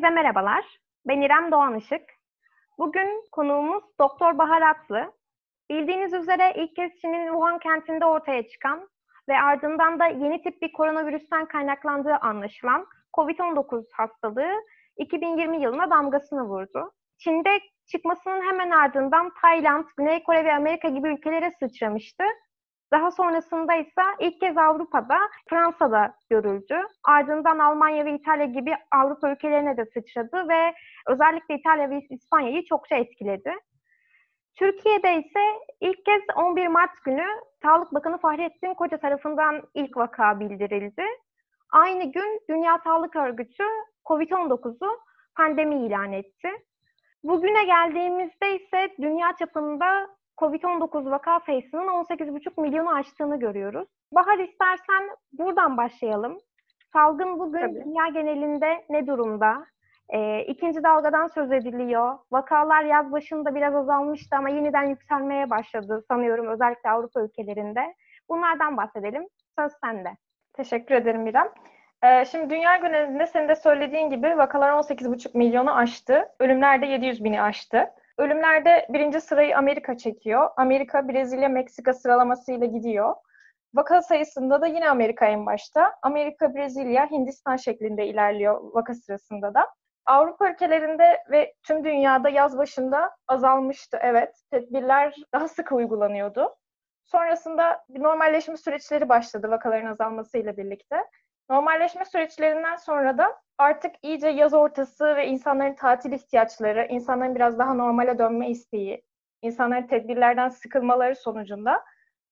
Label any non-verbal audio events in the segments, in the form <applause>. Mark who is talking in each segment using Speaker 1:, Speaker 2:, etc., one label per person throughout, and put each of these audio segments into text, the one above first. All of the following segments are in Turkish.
Speaker 1: Herkese merhabalar. Ben İrem Doğan Işık. Bugün konuğumuz Doktor Bahar Atlı. Bildiğiniz üzere ilk kez Çin'in Wuhan kentinde ortaya çıkan ve ardından da yeni tip bir koronavirüsten kaynaklandığı anlaşılan COVID-19 hastalığı 2020 yılına damgasını vurdu. Çin'de çıkmasının hemen ardından Tayland, Güney Kore ve Amerika gibi ülkelere sıçramıştı daha sonrasında ise ilk kez Avrupa'da, Fransa'da görüldü. Ardından Almanya ve İtalya gibi Avrupa ülkelerine de sıçradı ve özellikle İtalya ve İspanya'yı çokça etkiledi. Türkiye'de ise ilk kez 11 Mart günü Sağlık Bakanı Fahrettin Koca tarafından ilk vaka bildirildi. Aynı gün Dünya Sağlık Örgütü COVID-19'u pandemi ilan etti. Bugüne geldiğimizde ise dünya çapında COVID-19 vaka sayısının 18,5 milyonu aştığını görüyoruz. Bahar istersen buradan başlayalım. Salgın bugün Tabii. dünya genelinde ne durumda? E, ikinci dalgadan söz ediliyor. Vakalar yaz başında biraz azalmıştı ama yeniden yükselmeye başladı sanıyorum özellikle Avrupa ülkelerinde. Bunlardan bahsedelim. Söz sende.
Speaker 2: Teşekkür ederim İrem. Ee, şimdi dünya genelinde senin de söylediğin gibi vakalar 18,5 milyonu aştı. Ölümler de 700 bini aştı. Ölümlerde birinci sırayı Amerika çekiyor. Amerika, Brezilya, Meksika sıralamasıyla gidiyor. Vaka sayısında da yine Amerika en başta. Amerika, Brezilya, Hindistan şeklinde ilerliyor vaka sırasında da. Avrupa ülkelerinde ve tüm dünyada yaz başında azalmıştı evet. Tedbirler daha sık uygulanıyordu. Sonrasında bir normalleşme süreçleri başladı vakaların azalmasıyla birlikte. Normalleşme süreçlerinden sonra da artık iyice yaz ortası ve insanların tatil ihtiyaçları, insanların biraz daha normale dönme isteği, insanların tedbirlerden sıkılmaları sonucunda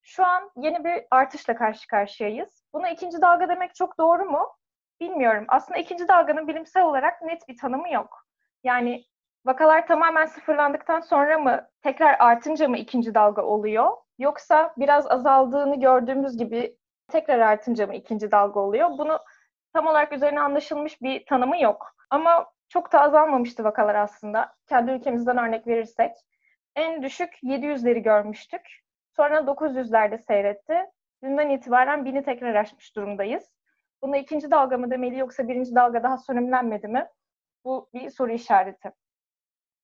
Speaker 2: şu an yeni bir artışla karşı karşıyayız. Buna ikinci dalga demek çok doğru mu? Bilmiyorum. Aslında ikinci dalganın bilimsel olarak net bir tanımı yok. Yani vakalar tamamen sıfırlandıktan sonra mı, tekrar artınca mı ikinci dalga oluyor? Yoksa biraz azaldığını gördüğümüz gibi tekrar artınca mı ikinci dalga oluyor? Bunu tam olarak üzerine anlaşılmış bir tanımı yok. Ama çok da azalmamıştı vakalar aslında. Kendi ülkemizden örnek verirsek. En düşük 700'leri görmüştük. Sonra 900'lerde seyretti. Dünden itibaren 1000'i tekrar aşmış durumdayız. Buna ikinci dalga mı demeli yoksa birinci dalga daha sönümlenmedi mi? Bu bir soru işareti.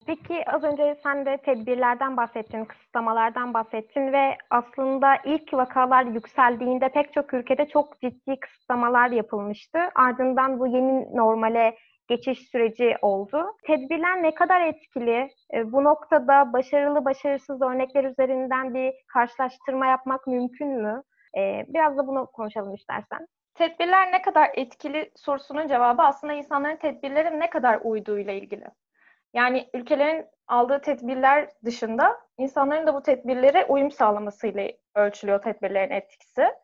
Speaker 1: Peki az önce sen de tedbirlerden bahsettin, kısıtlamalardan bahsettin ve aslında ilk vakalar yükseldiğinde pek çok ülkede çok ciddi kısıtlamalar yapılmıştı. Ardından bu yeni normale geçiş süreci oldu. Tedbirler ne kadar etkili? E, bu noktada başarılı başarısız örnekler üzerinden bir karşılaştırma yapmak mümkün mü? E, biraz da bunu konuşalım istersen.
Speaker 2: Tedbirler ne kadar etkili sorusunun cevabı aslında insanların tedbirlere ne kadar uyduğuyla ilgili. Yani ülkelerin aldığı tedbirler dışında insanların da bu tedbirlere uyum sağlamasıyla ölçülüyor tedbirlerin etkisi.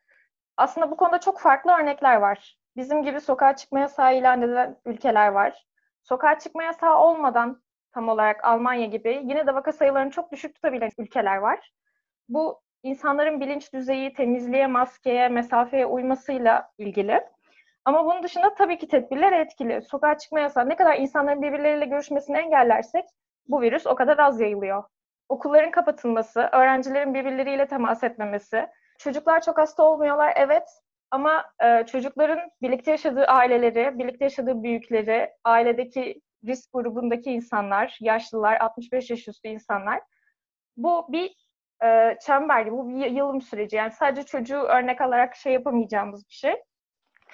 Speaker 2: Aslında bu konuda çok farklı örnekler var. Bizim gibi sokağa çıkma yasağı ilan edilen ülkeler var. Sokağa çıkma yasağı olmadan tam olarak Almanya gibi yine de vaka sayılarını çok düşük tutabilen ülkeler var. Bu insanların bilinç düzeyi temizliğe, maskeye, mesafeye uymasıyla ilgili. Ama bunun dışında tabii ki tedbirler etkili. Sokağa çıkma yasağı ne kadar insanların birbirleriyle görüşmesini engellersek bu virüs o kadar az yayılıyor. Okulların kapatılması, öğrencilerin birbirleriyle temas etmemesi. Çocuklar çok hasta olmuyorlar evet ama e, çocukların birlikte yaşadığı aileleri, birlikte yaşadığı büyükleri, ailedeki risk grubundaki insanlar, yaşlılar, 65 yaş üstü insanlar. Bu bir e, çember, bu bir yılım süreci. Yani sadece çocuğu örnek alarak şey yapamayacağımız bir şey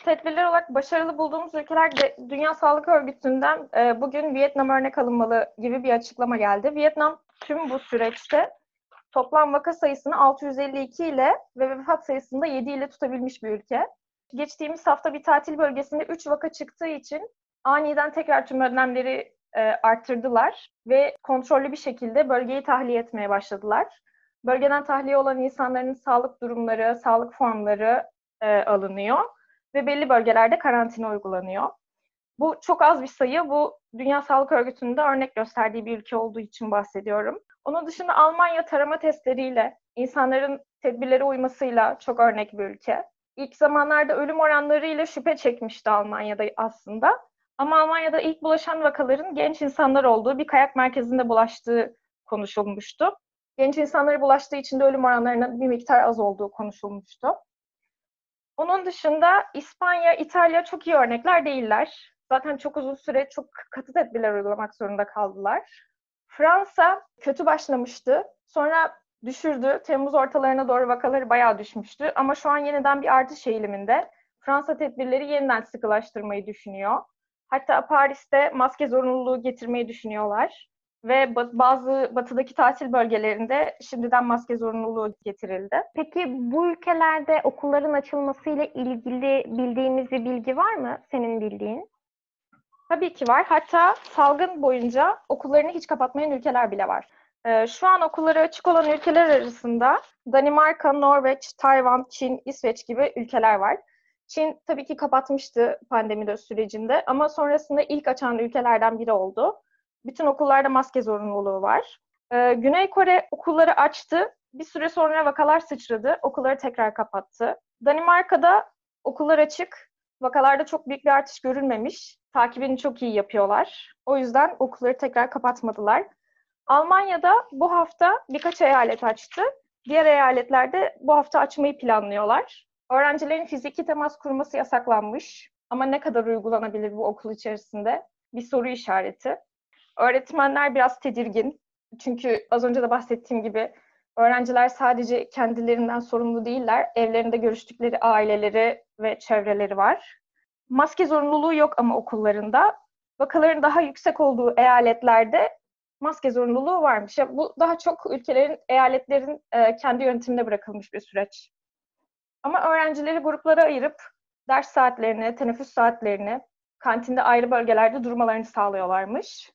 Speaker 2: tedbirler olarak başarılı bulduğumuz ülkeler de Dünya Sağlık Örgütü'nden e, bugün Vietnam örnek alınmalı gibi bir açıklama geldi. Vietnam tüm bu süreçte toplam vaka sayısını 652 ile ve vefat sayısını da 7 ile tutabilmiş bir ülke. Geçtiğimiz hafta bir tatil bölgesinde 3 vaka çıktığı için aniden tekrar tüm önlemleri e, arttırdılar ve kontrollü bir şekilde bölgeyi tahliye etmeye başladılar. Bölgeden tahliye olan insanların sağlık durumları, sağlık formları e, alınıyor ve belli bölgelerde karantina uygulanıyor. Bu çok az bir sayı. Bu Dünya Sağlık Örgütü'nün de örnek gösterdiği bir ülke olduğu için bahsediyorum. Onun dışında Almanya tarama testleriyle, insanların tedbirlere uymasıyla çok örnek bir ülke. İlk zamanlarda ölüm oranlarıyla şüphe çekmişti Almanya'da aslında. Ama Almanya'da ilk bulaşan vakaların genç insanlar olduğu bir kayak merkezinde bulaştığı konuşulmuştu. Genç insanlara bulaştığı için de ölüm oranlarının bir miktar az olduğu konuşulmuştu. Onun dışında İspanya, İtalya çok iyi örnekler değiller. Zaten çok uzun süre çok katı tedbirler uygulamak zorunda kaldılar. Fransa kötü başlamıştı. Sonra düşürdü. Temmuz ortalarına doğru vakaları bayağı düşmüştü. Ama şu an yeniden bir artış eğiliminde. Fransa tedbirleri yeniden sıkılaştırmayı düşünüyor. Hatta Paris'te maske zorunluluğu getirmeyi düşünüyorlar. Ve bazı batıdaki tatil bölgelerinde şimdiden maske zorunluluğu getirildi.
Speaker 1: Peki bu ülkelerde okulların açılmasıyla ilgili bildiğimiz bir bilgi var mı senin bildiğin?
Speaker 2: Tabii ki var. Hatta salgın boyunca okullarını hiç kapatmayan ülkeler bile var. Ee, şu an okulları açık olan ülkeler arasında Danimarka, Norveç, Tayvan, Çin, İsveç gibi ülkeler var. Çin tabii ki kapatmıştı pandemi sürecinde ama sonrasında ilk açan ülkelerden biri oldu. Bütün okullarda maske zorunluluğu var. Ee, Güney Kore okulları açtı. Bir süre sonra vakalar sıçradı. Okulları tekrar kapattı. Danimarka'da okullar açık. Vakalarda çok büyük bir artış görülmemiş. Takibini çok iyi yapıyorlar. O yüzden okulları tekrar kapatmadılar. Almanya'da bu hafta birkaç eyalet açtı. Diğer eyaletlerde bu hafta açmayı planlıyorlar. Öğrencilerin fiziki temas kurması yasaklanmış. Ama ne kadar uygulanabilir bu okul içerisinde? Bir soru işareti. Öğretmenler biraz tedirgin. Çünkü az önce de bahsettiğim gibi öğrenciler sadece kendilerinden sorumlu değiller. Evlerinde görüştükleri aileleri ve çevreleri var. Maske zorunluluğu yok ama okullarında. Vakaların daha yüksek olduğu eyaletlerde maske zorunluluğu varmış. Ya bu daha çok ülkelerin, eyaletlerin e, kendi yönetimine bırakılmış bir süreç. Ama öğrencileri gruplara ayırıp ders saatlerini, teneffüs saatlerini, kantinde ayrı bölgelerde durmalarını sağlıyorlarmış.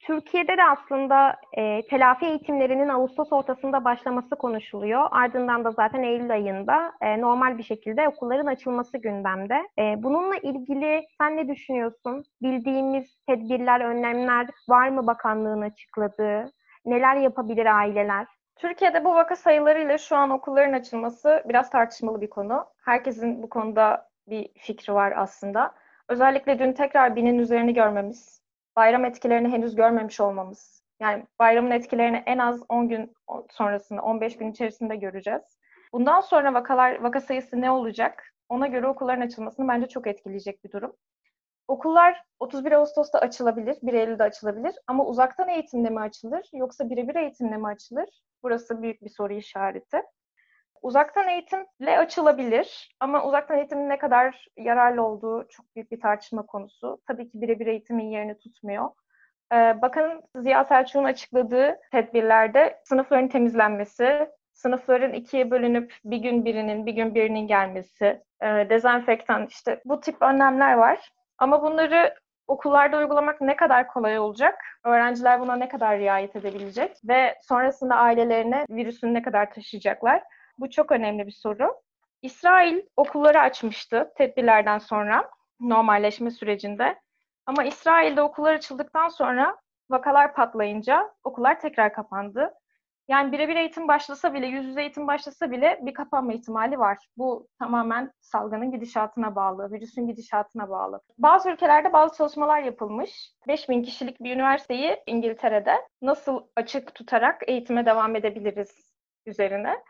Speaker 1: Türkiye'de de aslında e, telafi eğitimlerinin Ağustos ortasında başlaması konuşuluyor. Ardından da zaten Eylül ayında e, normal bir şekilde okulların açılması gündemde. E, bununla ilgili sen ne düşünüyorsun? Bildiğimiz tedbirler, önlemler var mı bakanlığın açıkladığı? Neler yapabilir aileler?
Speaker 2: Türkiye'de bu vaka sayılarıyla şu an okulların açılması biraz tartışmalı bir konu. Herkesin bu konuda bir fikri var aslında. Özellikle dün tekrar binin üzerini görmemiz bayram etkilerini henüz görmemiş olmamız. Yani bayramın etkilerini en az 10 gün sonrasında, 15 gün içerisinde göreceğiz. Bundan sonra vakalar, vaka sayısı ne olacak? Ona göre okulların açılmasını bence çok etkileyecek bir durum. Okullar 31 Ağustos'ta açılabilir, 1 Eylül'de açılabilir ama uzaktan eğitimle mi açılır yoksa birebir eğitimle mi açılır? Burası büyük bir soru işareti. Uzaktan eğitimle açılabilir ama uzaktan eğitimin ne kadar yararlı olduğu çok büyük bir tartışma konusu. Tabii ki birebir eğitimin yerini tutmuyor. Ee, Bakanın Ziya Selçuk'un açıkladığı tedbirlerde sınıfların temizlenmesi, sınıfların ikiye bölünüp bir gün birinin, bir gün birinin gelmesi, e, dezenfektan işte bu tip önlemler var. Ama bunları okullarda uygulamak ne kadar kolay olacak? Öğrenciler buna ne kadar riayet edebilecek? Ve sonrasında ailelerine virüsünü ne kadar taşıyacaklar? Bu çok önemli bir soru. İsrail okulları açmıştı tedbirlerden sonra normalleşme sürecinde. Ama İsrail'de okullar açıldıktan sonra vakalar patlayınca okullar tekrar kapandı. Yani birebir eğitim başlasa bile, yüz yüze eğitim başlasa bile bir kapanma ihtimali var. Bu tamamen salgının gidişatına bağlı, virüsün gidişatına bağlı. Bazı ülkelerde bazı çalışmalar yapılmış. 5000 kişilik bir üniversiteyi İngiltere'de nasıl açık tutarak eğitime devam edebiliriz üzerine.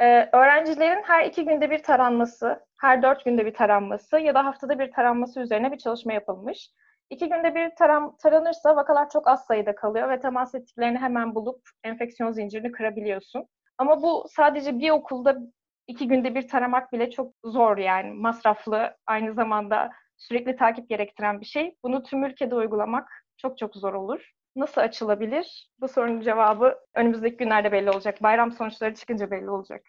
Speaker 2: Ee, öğrencilerin her iki günde bir taranması, her dört günde bir taranması ya da haftada bir taranması üzerine bir çalışma yapılmış. İki günde bir taran, taranırsa vakalar çok az sayıda kalıyor ve temas ettiklerini hemen bulup enfeksiyon zincirini kırabiliyorsun. Ama bu sadece bir okulda iki günde bir taramak bile çok zor yani masraflı, aynı zamanda sürekli takip gerektiren bir şey. Bunu tüm ülkede uygulamak çok çok zor olur nasıl açılabilir? Bu sorunun cevabı önümüzdeki günlerde belli olacak. Bayram sonuçları çıkınca belli olacak.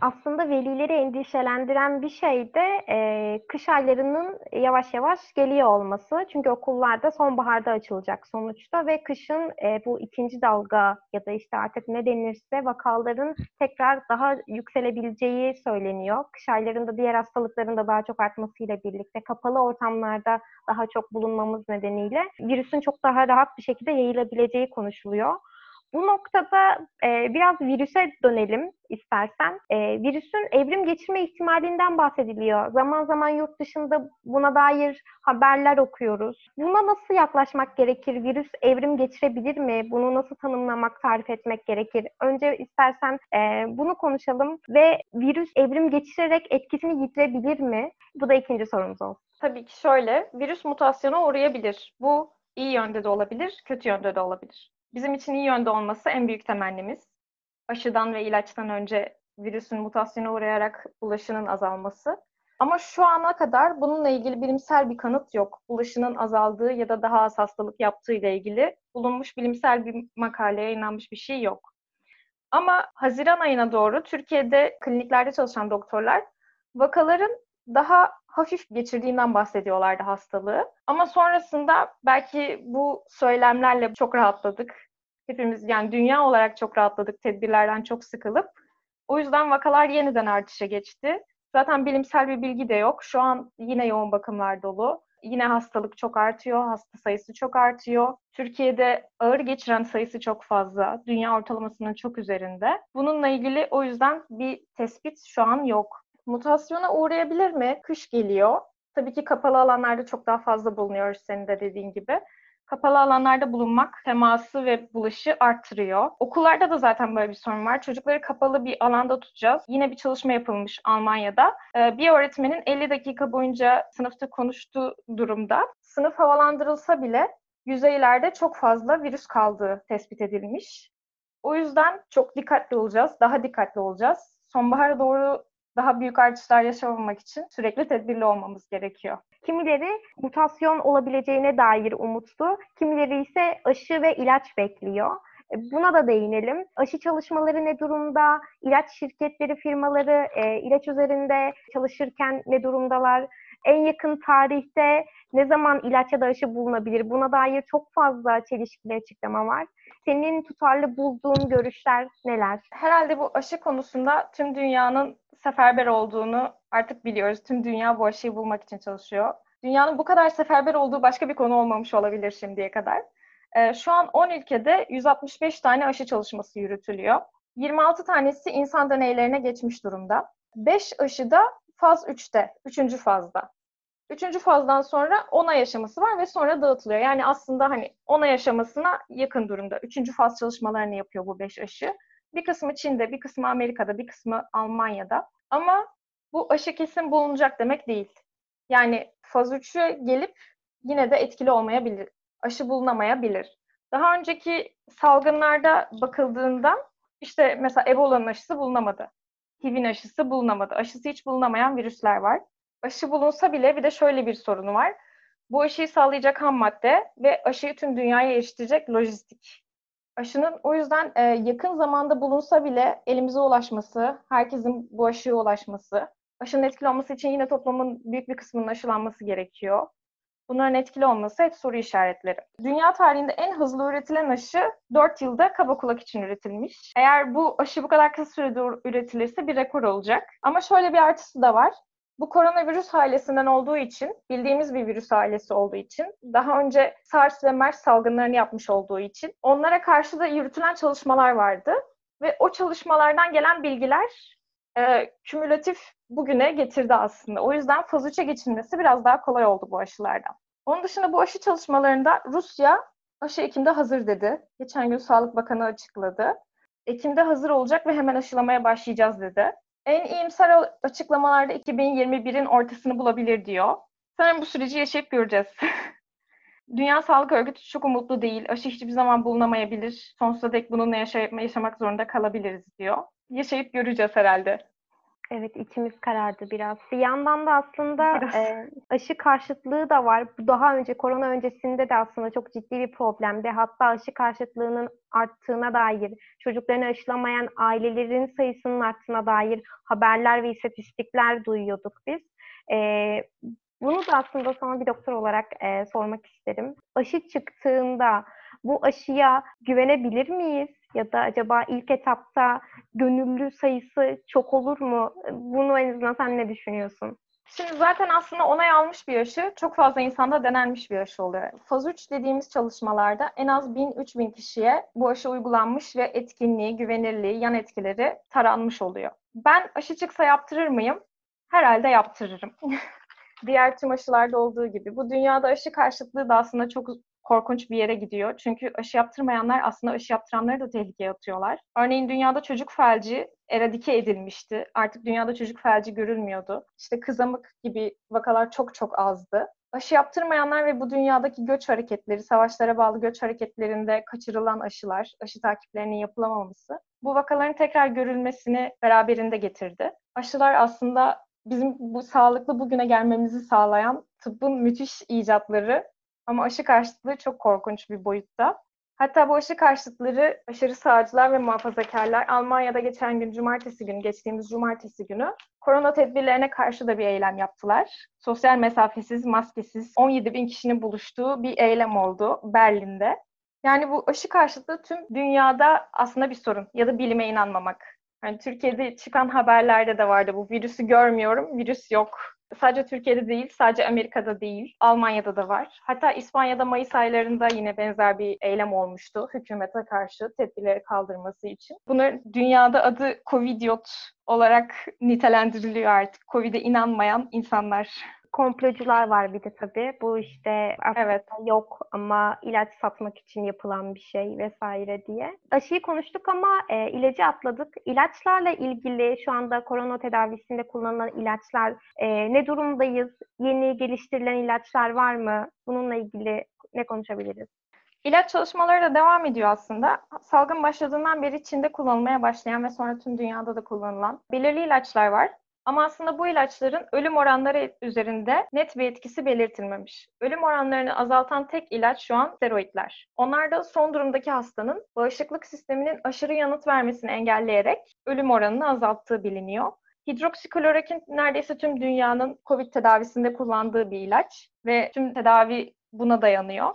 Speaker 1: Aslında velileri endişelendiren bir şey de e, kış aylarının yavaş yavaş geliyor olması. Çünkü okullarda sonbaharda açılacak sonuçta ve kışın e, bu ikinci dalga ya da işte artık ne denirse vakaların tekrar daha yükselebileceği söyleniyor. Kış aylarında diğer hastalıkların da daha çok artmasıyla birlikte kapalı ortamlarda daha çok bulunmamız nedeniyle virüsün çok daha rahat bir şekilde yayılabileceği konuşuluyor. Bu noktada e, biraz virüse dönelim istersen. E, virüsün evrim geçirme ihtimalinden bahsediliyor. Zaman zaman yurt dışında buna dair haberler okuyoruz. Buna nasıl yaklaşmak gerekir? Virüs evrim geçirebilir mi? Bunu nasıl tanımlamak, tarif etmek gerekir? Önce istersen e, bunu konuşalım ve virüs evrim geçirerek etkisini yitirebilir mi? Bu da ikinci sorumuz olsun.
Speaker 2: Tabii ki şöyle, virüs mutasyona uğrayabilir. Bu iyi yönde de olabilir, kötü yönde de olabilir. Bizim için iyi yönde olması en büyük temennimiz. Aşıdan ve ilaçtan önce virüsün mutasyona uğrayarak bulaşının azalması. Ama şu ana kadar bununla ilgili bilimsel bir kanıt yok. Bulaşının azaldığı ya da daha az hastalık yaptığı ile ilgili bulunmuş bilimsel bir makaleye yayınlanmış bir şey yok. Ama Haziran ayına doğru Türkiye'de kliniklerde çalışan doktorlar vakaların daha hafif geçirdiğinden bahsediyorlardı hastalığı. Ama sonrasında belki bu söylemlerle çok rahatladık. Hepimiz yani dünya olarak çok rahatladık, tedbirlerden çok sıkılıp. O yüzden vakalar yeniden artışa geçti. Zaten bilimsel bir bilgi de yok. Şu an yine yoğun bakımlar dolu. Yine hastalık çok artıyor, hasta sayısı çok artıyor. Türkiye'de ağır geçiren sayısı çok fazla. Dünya ortalamasının çok üzerinde. Bununla ilgili o yüzden bir tespit şu an yok. Mutasyona uğrayabilir mi? Kış geliyor. Tabii ki kapalı alanlarda çok daha fazla bulunuyoruz senin de dediğin gibi. Kapalı alanlarda bulunmak teması ve bulaşı arttırıyor. Okullarda da zaten böyle bir sorun var. Çocukları kapalı bir alanda tutacağız. Yine bir çalışma yapılmış Almanya'da. Ee, bir öğretmenin 50 dakika boyunca sınıfta konuştuğu durumda sınıf havalandırılsa bile yüzeylerde çok fazla virüs kaldığı tespit edilmiş. O yüzden çok dikkatli olacağız, daha dikkatli olacağız. Sonbahara doğru daha büyük artışlar yaşamamak için sürekli tedbirli olmamız gerekiyor.
Speaker 1: Kimileri mutasyon olabileceğine dair umutlu, kimileri ise aşı ve ilaç bekliyor. E, buna da değinelim. Aşı çalışmaları ne durumda? İlaç şirketleri, firmaları e, ilaç üzerinde çalışırken ne durumdalar? En yakın tarihte ne zaman ilaç ya da aşı bulunabilir? Buna dair çok fazla çelişkili açıklama var. Senin tutarlı bulduğun görüşler neler?
Speaker 2: Herhalde bu aşı konusunda tüm dünyanın seferber olduğunu artık biliyoruz. Tüm dünya bu aşıyı bulmak için çalışıyor. Dünyanın bu kadar seferber olduğu başka bir konu olmamış olabilir şimdiye kadar. Ee, şu an 10 ülkede 165 tane aşı çalışması yürütülüyor. 26 tanesi insan deneylerine geçmiş durumda. 5 aşı da faz 3'te, 3. fazda. 3. fazdan sonra 10 ay aşaması var ve sonra dağıtılıyor. Yani aslında hani 10 ay aşamasına yakın durumda. 3. faz çalışmalarını yapıyor bu 5 aşı. Bir kısmı Çin'de, bir kısmı Amerika'da, bir kısmı Almanya'da. Ama bu aşı kesin bulunacak demek değil. Yani faz 3'e gelip yine de etkili olmayabilir. Aşı bulunamayabilir. Daha önceki salgınlarda bakıldığında işte mesela Ebola'nın aşısı bulunamadı. HIV'in aşısı bulunamadı. Aşısı hiç bulunamayan virüsler var. Aşı bulunsa bile bir de şöyle bir sorunu var. Bu aşıyı sağlayacak ham madde ve aşıyı tüm dünyaya eriştirecek lojistik aşının o yüzden e, yakın zamanda bulunsa bile elimize ulaşması, herkesin bu aşıya ulaşması, aşının etkili olması için yine toplumun büyük bir kısmının aşılanması gerekiyor. Bunların etkili olması hep soru işaretleri. Dünya tarihinde en hızlı üretilen aşı 4 yılda kaba kulak için üretilmiş. Eğer bu aşı bu kadar kısa sürede üretilirse bir rekor olacak. Ama şöyle bir artısı da var. Bu koronavirüs ailesinden olduğu için, bildiğimiz bir virüs ailesi olduğu için, daha önce SARS ve MERS salgınlarını yapmış olduğu için onlara karşı da yürütülen çalışmalar vardı. Ve o çalışmalardan gelen bilgiler e, kümülatif bugüne getirdi aslında. O yüzden faz 3'e geçilmesi biraz daha kolay oldu bu aşılardan. Onun dışında bu aşı çalışmalarında Rusya aşı Ekim'de hazır dedi. Geçen gün Sağlık Bakanı açıkladı. Ekim'de hazır olacak ve hemen aşılamaya başlayacağız dedi. En iyimser açıklamalarda 2021'in ortasını bulabilir diyor. Sanırım bu süreci yaşayıp göreceğiz. <laughs> Dünya Sağlık Örgütü çok umutlu değil. Aşı hiçbir zaman bulunamayabilir. Sonsuza dek bununla yaşay- yaşamak zorunda kalabiliriz diyor. Yaşayıp göreceğiz herhalde.
Speaker 1: Evet içimiz karardı biraz. Bir yandan da aslında e, aşı karşıtlığı da var. Bu daha önce korona öncesinde de aslında çok ciddi bir problemdi. Hatta aşı karşıtlığının arttığına dair, çocuklarını aşılamayan ailelerin sayısının arttığına dair haberler ve istatistikler duyuyorduk biz. E, bunu da aslında sana bir doktor olarak e, sormak isterim. Aşı çıktığında bu aşıya güvenebilir miyiz? Ya da acaba ilk etapta gönüllü sayısı çok olur mu? Bunu en azından sen ne düşünüyorsun?
Speaker 2: Şimdi zaten aslında onay almış bir aşı çok fazla insanda denenmiş bir aşı oluyor. Faz 3 dediğimiz çalışmalarda en az 1000-3000 kişiye bu aşı uygulanmış ve etkinliği, güvenirliği, yan etkileri taranmış oluyor. Ben aşı çıksa yaptırır mıyım? Herhalde yaptırırım. <laughs> Diğer tüm aşılarda olduğu gibi. Bu dünyada aşı karşıtlığı da aslında çok korkunç bir yere gidiyor. Çünkü aşı yaptırmayanlar aslında aşı yaptıranları da tehlikeye atıyorlar. Örneğin dünyada çocuk felci eradike edilmişti. Artık dünyada çocuk felci görülmüyordu. İşte kızamık gibi vakalar çok çok azdı. Aşı yaptırmayanlar ve bu dünyadaki göç hareketleri, savaşlara bağlı göç hareketlerinde kaçırılan aşılar, aşı takiplerinin yapılamaması bu vakaların tekrar görülmesini beraberinde getirdi. Aşılar aslında bizim bu sağlıklı bugüne gelmemizi sağlayan tıbbın müthiş icatları ama aşı karşıtlığı çok korkunç bir boyutta. Hatta bu aşı karşıtları aşırı sağcılar ve muhafazakarlar Almanya'da geçen gün cumartesi günü, geçtiğimiz cumartesi günü korona tedbirlerine karşı da bir eylem yaptılar. Sosyal mesafesiz, maskesiz 17 bin kişinin buluştuğu bir eylem oldu Berlin'de. Yani bu aşı karşıtlığı tüm dünyada aslında bir sorun ya da bilime inanmamak. Yani Türkiye'de çıkan haberlerde de vardı bu virüsü görmüyorum, virüs yok Sadece Türkiye'de değil, sadece Amerika'da değil, Almanya'da da var. Hatta İspanya'da Mayıs aylarında yine benzer bir eylem olmuştu hükümete karşı tedbirleri kaldırması için. Bunlar dünyada adı Covidiot olarak nitelendiriliyor artık. Covid'e inanmayan insanlar
Speaker 1: komplocular var bir de tabii. Bu işte evet. yok ama ilaç satmak için yapılan bir şey vesaire diye. Aşıyı konuştuk ama e, ilacı atladık. İlaçlarla ilgili şu anda korona tedavisinde kullanılan ilaçlar e, ne durumdayız? Yeni geliştirilen ilaçlar var mı? Bununla ilgili ne konuşabiliriz?
Speaker 2: İlaç çalışmaları da devam ediyor aslında. Salgın başladığından beri Çin'de kullanılmaya başlayan ve sonra tüm dünyada da kullanılan belirli ilaçlar var. Ama aslında bu ilaçların ölüm oranları üzerinde net bir etkisi belirtilmemiş. Ölüm oranlarını azaltan tek ilaç şu an steroidler. Onlar da son durumdaki hastanın bağışıklık sisteminin aşırı yanıt vermesini engelleyerek ölüm oranını azalttığı biliniyor. Hidroksiklorokin neredeyse tüm dünyanın COVID tedavisinde kullandığı bir ilaç ve tüm tedavi buna dayanıyor.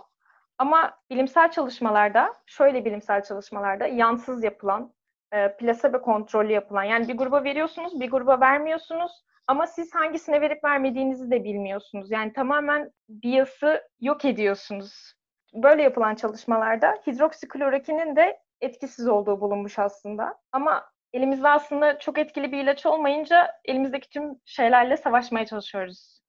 Speaker 2: Ama bilimsel çalışmalarda, şöyle bilimsel çalışmalarda yansız yapılan e, plasebo kontrollü yapılan. Yani bir gruba veriyorsunuz, bir gruba vermiyorsunuz ama siz hangisine verip vermediğinizi de bilmiyorsunuz. Yani tamamen biası yok ediyorsunuz. Böyle yapılan çalışmalarda hidroksiklorokinin de etkisiz olduğu bulunmuş aslında. Ama elimizde aslında çok etkili bir ilaç olmayınca elimizdeki tüm şeylerle savaşmaya çalışıyoruz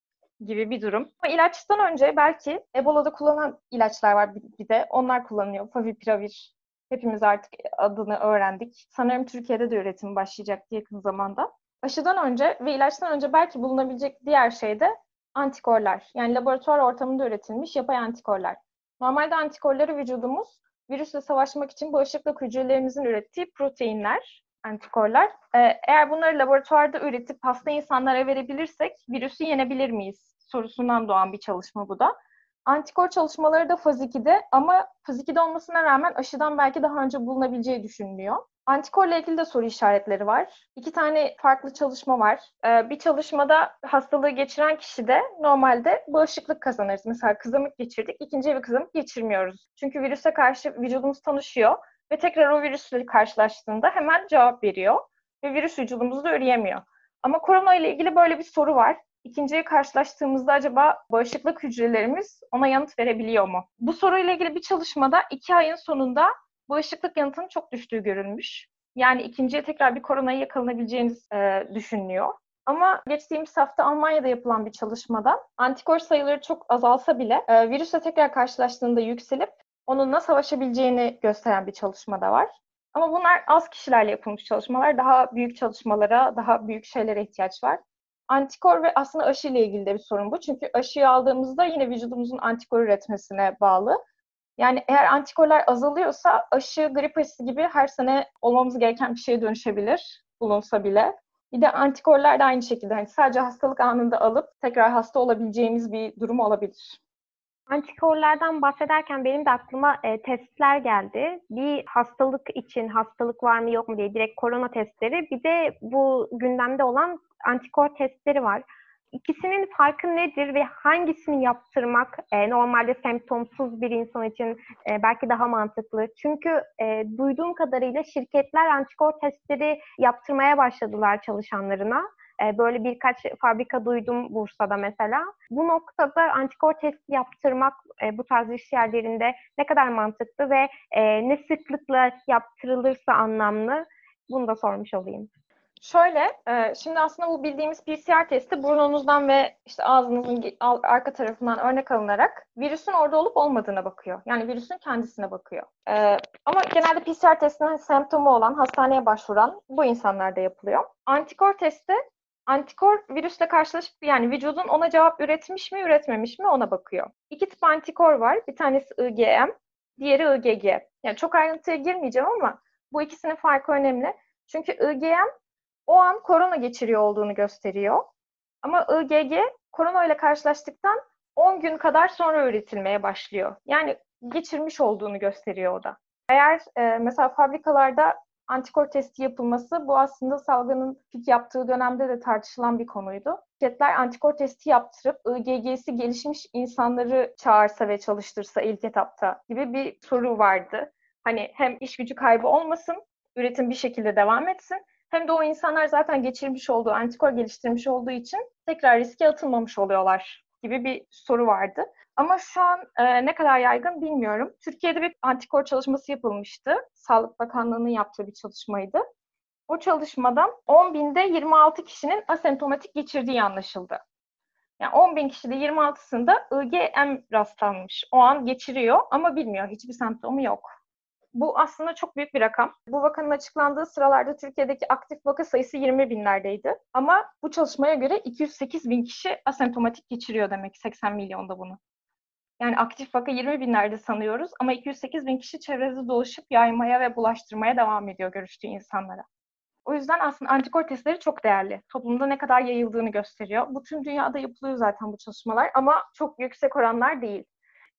Speaker 2: gibi bir durum. Ama ilaçtan önce belki Ebola'da kullanılan ilaçlar var bir de. Onlar kullanılıyor. Favipiravir Hepimiz artık adını öğrendik. Sanırım Türkiye'de de üretim başlayacak yakın zamanda. Aşıdan önce ve ilaçtan önce belki bulunabilecek diğer şey de antikorlar. Yani laboratuvar ortamında üretilmiş yapay antikorlar. Normalde antikorları vücudumuz virüsle savaşmak için bağışıklık hücrelerimizin ürettiği proteinler, antikorlar. Ee, eğer bunları laboratuvarda üretip hasta insanlara verebilirsek virüsü yenebilir miyiz sorusundan doğan bir çalışma bu da. Antikor çalışmaları da faz 2'de ama faz 2'de olmasına rağmen aşıdan belki daha önce bulunabileceği düşünülüyor. Antikorla ilgili de soru işaretleri var. İki tane farklı çalışma var. Ee, bir çalışmada hastalığı geçiren kişi de normalde bağışıklık kazanırız. Mesela kızamık geçirdik, ikinci bir kızamık geçirmiyoruz. Çünkü virüse karşı vücudumuz tanışıyor ve tekrar o virüsle karşılaştığında hemen cevap veriyor ve virüs vücudumuzda üreyemiyor. Ama korona ile ilgili böyle bir soru var ikinciyi karşılaştığımızda acaba bağışıklık hücrelerimiz ona yanıt verebiliyor mu? Bu soruyla ilgili bir çalışmada iki ayın sonunda bağışıklık yanıtının çok düştüğü görülmüş. Yani ikinciye tekrar bir koronaya yakalanabileceğiniz e, düşünülüyor. Ama geçtiğimiz hafta Almanya'da yapılan bir çalışmada antikor sayıları çok azalsa bile e, virüsle tekrar karşılaştığında yükselip onunla savaşabileceğini gösteren bir çalışma da var. Ama bunlar az kişilerle yapılmış çalışmalar. Daha büyük çalışmalara, daha büyük şeylere ihtiyaç var. Antikor ve aslında aşı ile ilgili de bir sorun bu. Çünkü aşıyı aldığımızda yine vücudumuzun antikor üretmesine bağlı. Yani eğer antikorlar azalıyorsa aşı grip aşısı gibi her sene olmamız gereken bir şeye dönüşebilir bulunsa bile. Bir de antikorlar da aynı şekilde hani sadece hastalık anında alıp tekrar hasta olabileceğimiz bir durum olabilir.
Speaker 1: Antikorlardan bahsederken benim de aklıma e, testler geldi. Bir hastalık için hastalık var mı yok mu diye direkt korona testleri. Bir de bu gündemde olan antikor testleri var. İkisinin farkı nedir ve hangisini yaptırmak e, normalde semptomsuz bir insan için e, belki daha mantıklı? Çünkü e, duyduğum kadarıyla şirketler antikor testleri yaptırmaya başladılar çalışanlarına. E, böyle birkaç fabrika duydum Bursa'da mesela. Bu noktada antikor testi yaptırmak e, bu tarz iş yerlerinde ne kadar mantıklı ve e, ne sıklıkla yaptırılırsa anlamlı bunu da sormuş olayım.
Speaker 2: Şöyle, e, şimdi aslında bu bildiğimiz PCR testi burnunuzdan ve işte ağzınızın arka tarafından örnek alınarak virüsün orada olup olmadığına bakıyor. Yani virüsün kendisine bakıyor. E, ama genelde PCR testinin semptomu olan, hastaneye başvuran bu insanlarda yapılıyor. Antikor testi, antikor virüsle karşılaşıp yani vücudun ona cevap üretmiş mi, üretmemiş mi ona bakıyor. İki tip antikor var. Bir tanesi IgM, diğeri IgG. Yani çok ayrıntıya girmeyeceğim ama bu ikisinin farkı önemli. Çünkü IgM o an korona geçiriyor olduğunu gösteriyor. Ama IgG korona ile karşılaştıktan 10 gün kadar sonra üretilmeye başlıyor. Yani geçirmiş olduğunu gösteriyor o da. Eğer e, mesela fabrikalarda antikor testi yapılması bu aslında salgının pik yaptığı dönemde de tartışılan bir konuydu. Şirketler antikor testi yaptırıp IgG'si gelişmiş insanları çağırsa ve çalıştırsa ilk etapta gibi bir soru vardı. Hani hem iş gücü kaybı olmasın, üretim bir şekilde devam etsin hem de o insanlar zaten geçirmiş olduğu, antikor geliştirmiş olduğu için tekrar riske atılmamış oluyorlar gibi bir soru vardı. Ama şu an e, ne kadar yaygın bilmiyorum. Türkiye'de bir antikor çalışması yapılmıştı. Sağlık Bakanlığı'nın yaptığı bir çalışmaydı. O çalışmada 10 binde 26 kişinin asemptomatik geçirdiği anlaşıldı. Yani 10 bin kişide 26'sında IgM rastlanmış. O an geçiriyor ama bilmiyor. Hiçbir semptomu yok. Bu aslında çok büyük bir rakam. Bu vakanın açıklandığı sıralarda Türkiye'deki aktif vaka sayısı 20 binlerdeydi. Ama bu çalışmaya göre 208 bin kişi asemptomatik geçiriyor demek 80 milyonda bunu. Yani aktif vaka 20 binlerde sanıyoruz ama 208 bin kişi çevrede dolaşıp yaymaya ve bulaştırmaya devam ediyor görüştüğü insanlara. O yüzden aslında antikor testleri çok değerli. Toplumda ne kadar yayıldığını gösteriyor. Bu tüm dünyada yapılıyor zaten bu çalışmalar ama çok yüksek oranlar değil.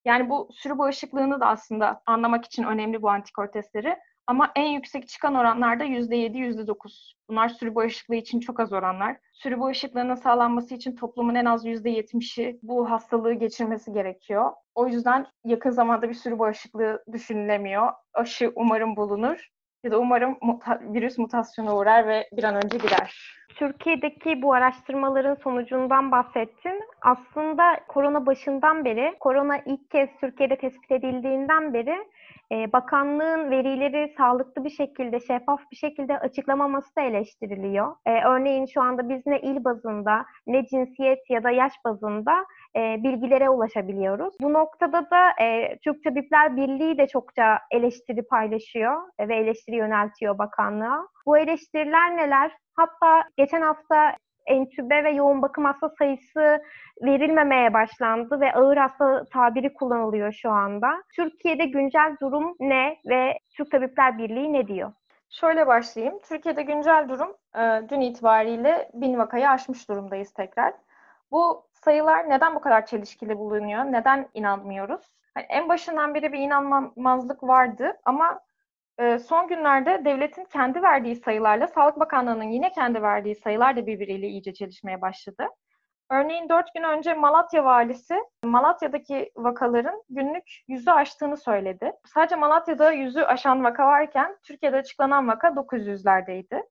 Speaker 2: Yani bu sürü bağışıklığını da aslında anlamak için önemli bu antikor testleri. Ama en yüksek çıkan oranlarda %7, %9. Bunlar sürü bağışıklığı için çok az oranlar. Sürü bağışıklığının sağlanması için toplumun en az %70'i bu hastalığı geçirmesi gerekiyor. O yüzden yakın zamanda bir sürü bağışıklığı düşünülemiyor. Aşı umarım bulunur ya da umarım muta- virüs mutasyona uğrar ve bir an önce gider.
Speaker 1: Türkiye'deki bu araştırmaların sonucundan bahsettin. Aslında korona başından beri, korona ilk kez Türkiye'de tespit edildiğinden beri e, bakanlığın verileri sağlıklı bir şekilde, şeffaf bir şekilde açıklamaması da eleştiriliyor. E, örneğin şu anda biz ne il bazında, ne cinsiyet ya da yaş bazında e, bilgilere ulaşabiliyoruz. Bu noktada da e, Türk Tabipler Birliği de çokça eleştiri paylaşıyor ve eleştiri yöneltiyor bakanlığa. Bu eleştiriler neler? Hatta geçen hafta entübe ve yoğun bakım hasta sayısı verilmemeye başlandı ve ağır hasta tabiri kullanılıyor şu anda. Türkiye'de güncel durum ne ve Türk Tabipler Birliği ne diyor?
Speaker 2: Şöyle başlayayım. Türkiye'de güncel durum e, dün itibariyle bin vakayı aşmış durumdayız tekrar. Bu sayılar neden bu kadar çelişkili bulunuyor? Neden inanmıyoruz? Hani en başından beri bir inanmazlık vardı ama e, son günlerde devletin kendi verdiği sayılarla Sağlık Bakanlığı'nın yine kendi verdiği sayılar da birbiriyle iyice çelişmeye başladı. Örneğin 4 gün önce Malatya valisi Malatya'daki vakaların günlük yüzü aştığını söyledi. Sadece Malatya'da yüzü aşan vaka varken Türkiye'de açıklanan vaka 900'lerdeydi.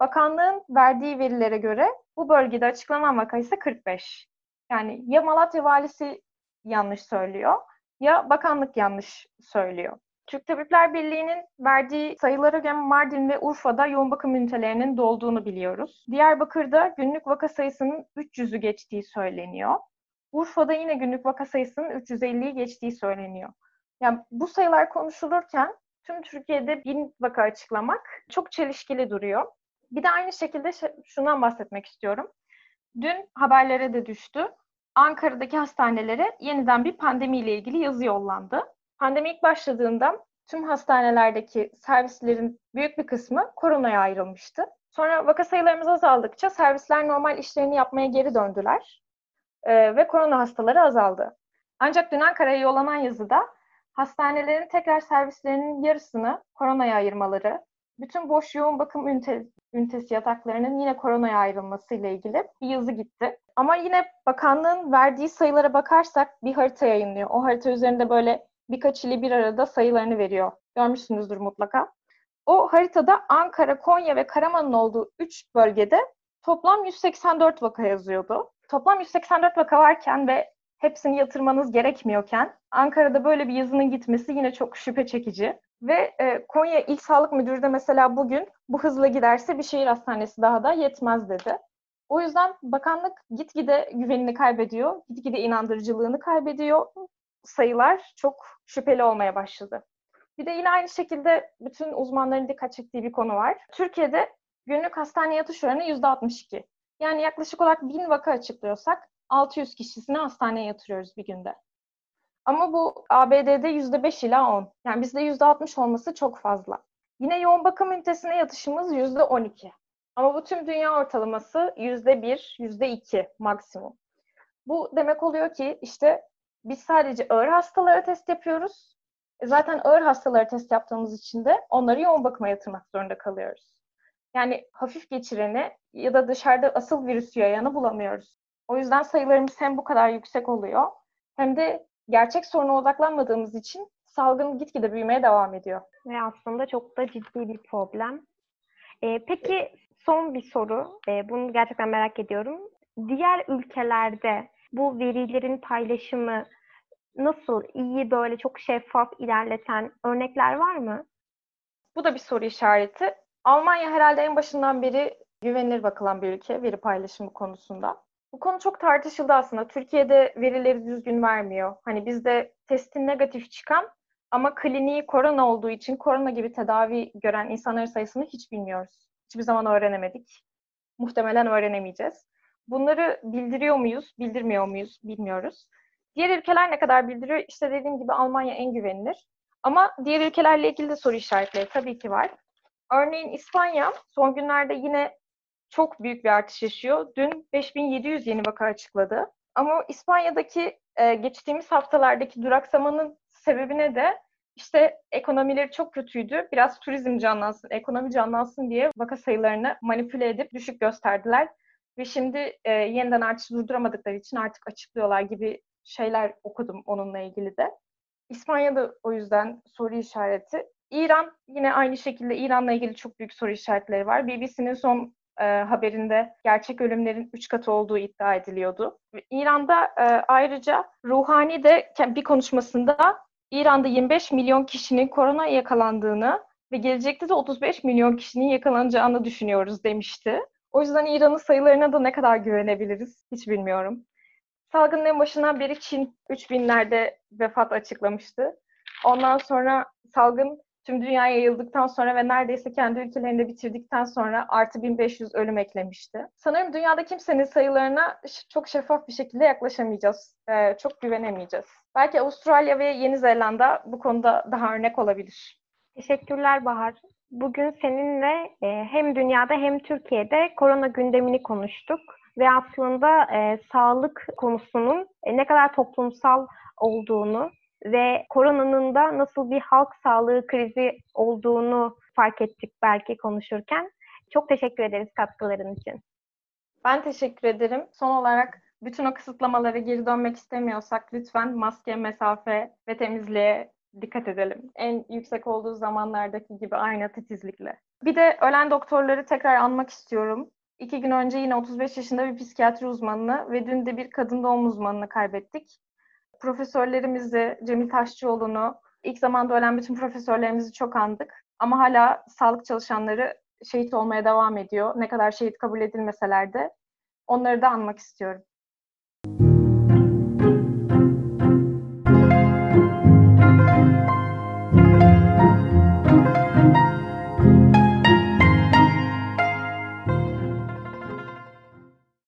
Speaker 2: Bakanlığın verdiği verilere göre bu bölgede açıklanan vaka ise 45. Yani ya Malatya valisi yanlış söylüyor ya bakanlık yanlış söylüyor. Türk Tabipler Birliği'nin verdiği sayılara göre Mardin ve Urfa'da yoğun bakım ünitelerinin dolduğunu biliyoruz. Diyarbakır'da günlük vaka sayısının 300'ü geçtiği söyleniyor. Urfa'da yine günlük vaka sayısının 350'yi geçtiği söyleniyor. Yani bu sayılar konuşulurken tüm Türkiye'de bin vaka açıklamak çok çelişkili duruyor. Bir de aynı şekilde şundan bahsetmek istiyorum. Dün haberlere de düştü. Ankara'daki hastanelere yeniden bir pandemiyle ilgili yazı yollandı. Pandemi ilk başladığında tüm hastanelerdeki servislerin büyük bir kısmı koronaya ayrılmıştı. Sonra vaka sayılarımız azaldıkça servisler normal işlerini yapmaya geri döndüler ee, ve korona hastaları azaldı. Ancak dün Ankara'ya yollanan yazıda hastanelerin tekrar servislerinin yarısını koronaya ayırmaları, bütün boş yoğun bakım ünite, ünitesi yataklarının yine koronaya ayrılması ile ilgili bir yazı gitti. Ama yine bakanlığın verdiği sayılara bakarsak bir harita yayınlıyor. O harita üzerinde böyle birkaç ili bir arada sayılarını veriyor. Görmüşsünüzdür mutlaka. O haritada Ankara, Konya ve Karaman'ın olduğu 3 bölgede toplam 184 vaka yazıyordu. Toplam 184 vaka varken ve hepsini yatırmanız gerekmiyorken Ankara'da böyle bir yazının gitmesi yine çok şüphe çekici. Ve e, Konya İl Sağlık Müdürü de mesela bugün bu hızla giderse bir şehir hastanesi daha da yetmez dedi. O yüzden bakanlık gitgide güvenini kaybediyor, gitgide inandırıcılığını kaybediyor. Sayılar çok şüpheli olmaya başladı. Bir de yine aynı şekilde bütün uzmanların dikkat çektiği bir konu var. Türkiye'de günlük hastane yatış oranı %62. Yani yaklaşık olarak 1000 vaka açıklıyorsak 600 kişisini hastaneye yatırıyoruz bir günde. Ama bu ABD'de %5 ila 10. Yani bizde %60 olması çok fazla. Yine yoğun bakım ünitesine yatışımız %12. Ama bu tüm dünya ortalaması %1, %2 maksimum. Bu demek oluyor ki işte biz sadece ağır hastalara test yapıyoruz. E zaten ağır hastalara test yaptığımız için de onları yoğun bakıma yatırmak zorunda kalıyoruz. Yani hafif geçireni ya da dışarıda asıl virüsü yayanı bulamıyoruz. O yüzden sayılarımız hem bu kadar yüksek oluyor hem de gerçek soruna odaklanmadığımız için salgın gitgide büyümeye devam ediyor.
Speaker 1: Ve aslında çok da ciddi bir problem. Ee, peki son bir soru. Ee, bunu gerçekten merak ediyorum. Diğer ülkelerde bu verilerin paylaşımı nasıl iyi böyle çok şeffaf ilerleten örnekler var mı?
Speaker 2: Bu da bir soru işareti. Almanya herhalde en başından beri güvenilir bakılan bir ülke veri paylaşımı konusunda. Bu konu çok tartışıldı aslında. Türkiye'de verileri düzgün vermiyor. Hani bizde testin negatif çıkan ama kliniği korona olduğu için korona gibi tedavi gören insanların sayısını hiç bilmiyoruz. Hiçbir zaman öğrenemedik. Muhtemelen öğrenemeyeceğiz. Bunları bildiriyor muyuz, bildirmiyor muyuz bilmiyoruz. Diğer ülkeler ne kadar bildiriyor? İşte dediğim gibi Almanya en güvenilir. Ama diğer ülkelerle ilgili de soru işaretleri tabii ki var. Örneğin İspanya son günlerde yine çok büyük bir artış yaşıyor. Dün 5700 yeni vaka açıkladı. Ama İspanya'daki e, geçtiğimiz haftalardaki duraksamanın sebebine de işte ekonomileri çok kötüydü. Biraz turizm canlansın, ekonomi canlansın diye vaka sayılarını manipüle edip düşük gösterdiler. Ve şimdi e, yeniden artışı durduramadıkları için artık açıklıyorlar gibi şeyler okudum onunla ilgili de. İspanya'da o yüzden soru işareti. İran yine aynı şekilde İran'la ilgili çok büyük soru işaretleri var. BBC'nin son e, haberinde gerçek ölümlerin 3 katı olduğu iddia ediliyordu. İran'da e, ayrıca Ruhani de bir konuşmasında İran'da 25 milyon kişinin korona yakalandığını ve gelecekte de 35 milyon kişinin yakalanacağını düşünüyoruz demişti. O yüzden İran'ın sayılarına da ne kadar güvenebiliriz hiç bilmiyorum. Salgının en başından beri Çin 3000'lerde vefat açıklamıştı. Ondan sonra salgın tüm dünyaya yayıldıktan sonra ve neredeyse kendi ülkelerinde bitirdikten sonra artı 1500 ölüm eklemişti. Sanırım dünyada kimsenin sayılarına çok şeffaf bir şekilde yaklaşamayacağız. Ee, çok güvenemeyeceğiz. Belki Avustralya ve Yeni Zelanda bu konuda daha örnek olabilir.
Speaker 1: Teşekkürler Bahar. Bugün seninle e, hem dünyada hem Türkiye'de korona gündemini konuştuk ve aslında e, sağlık konusunun e, ne kadar toplumsal olduğunu ve koronanın da nasıl bir halk sağlığı krizi olduğunu fark ettik belki konuşurken. Çok teşekkür ederiz katkıların için.
Speaker 2: Ben teşekkür ederim. Son olarak bütün o kısıtlamalara geri dönmek istemiyorsak lütfen maske, mesafe ve temizliğe dikkat edelim. En yüksek olduğu zamanlardaki gibi aynı titizlikle. Bir de ölen doktorları tekrar anmak istiyorum. İki gün önce yine 35 yaşında bir psikiyatri uzmanını ve dün de bir kadın doğum uzmanını kaybettik profesörlerimizi, Cemil Taşçıoğlu'nu, ilk zamanda ölen bütün profesörlerimizi çok andık. Ama hala sağlık çalışanları şehit olmaya devam ediyor. Ne kadar şehit kabul edilmeseler de onları da anmak istiyorum.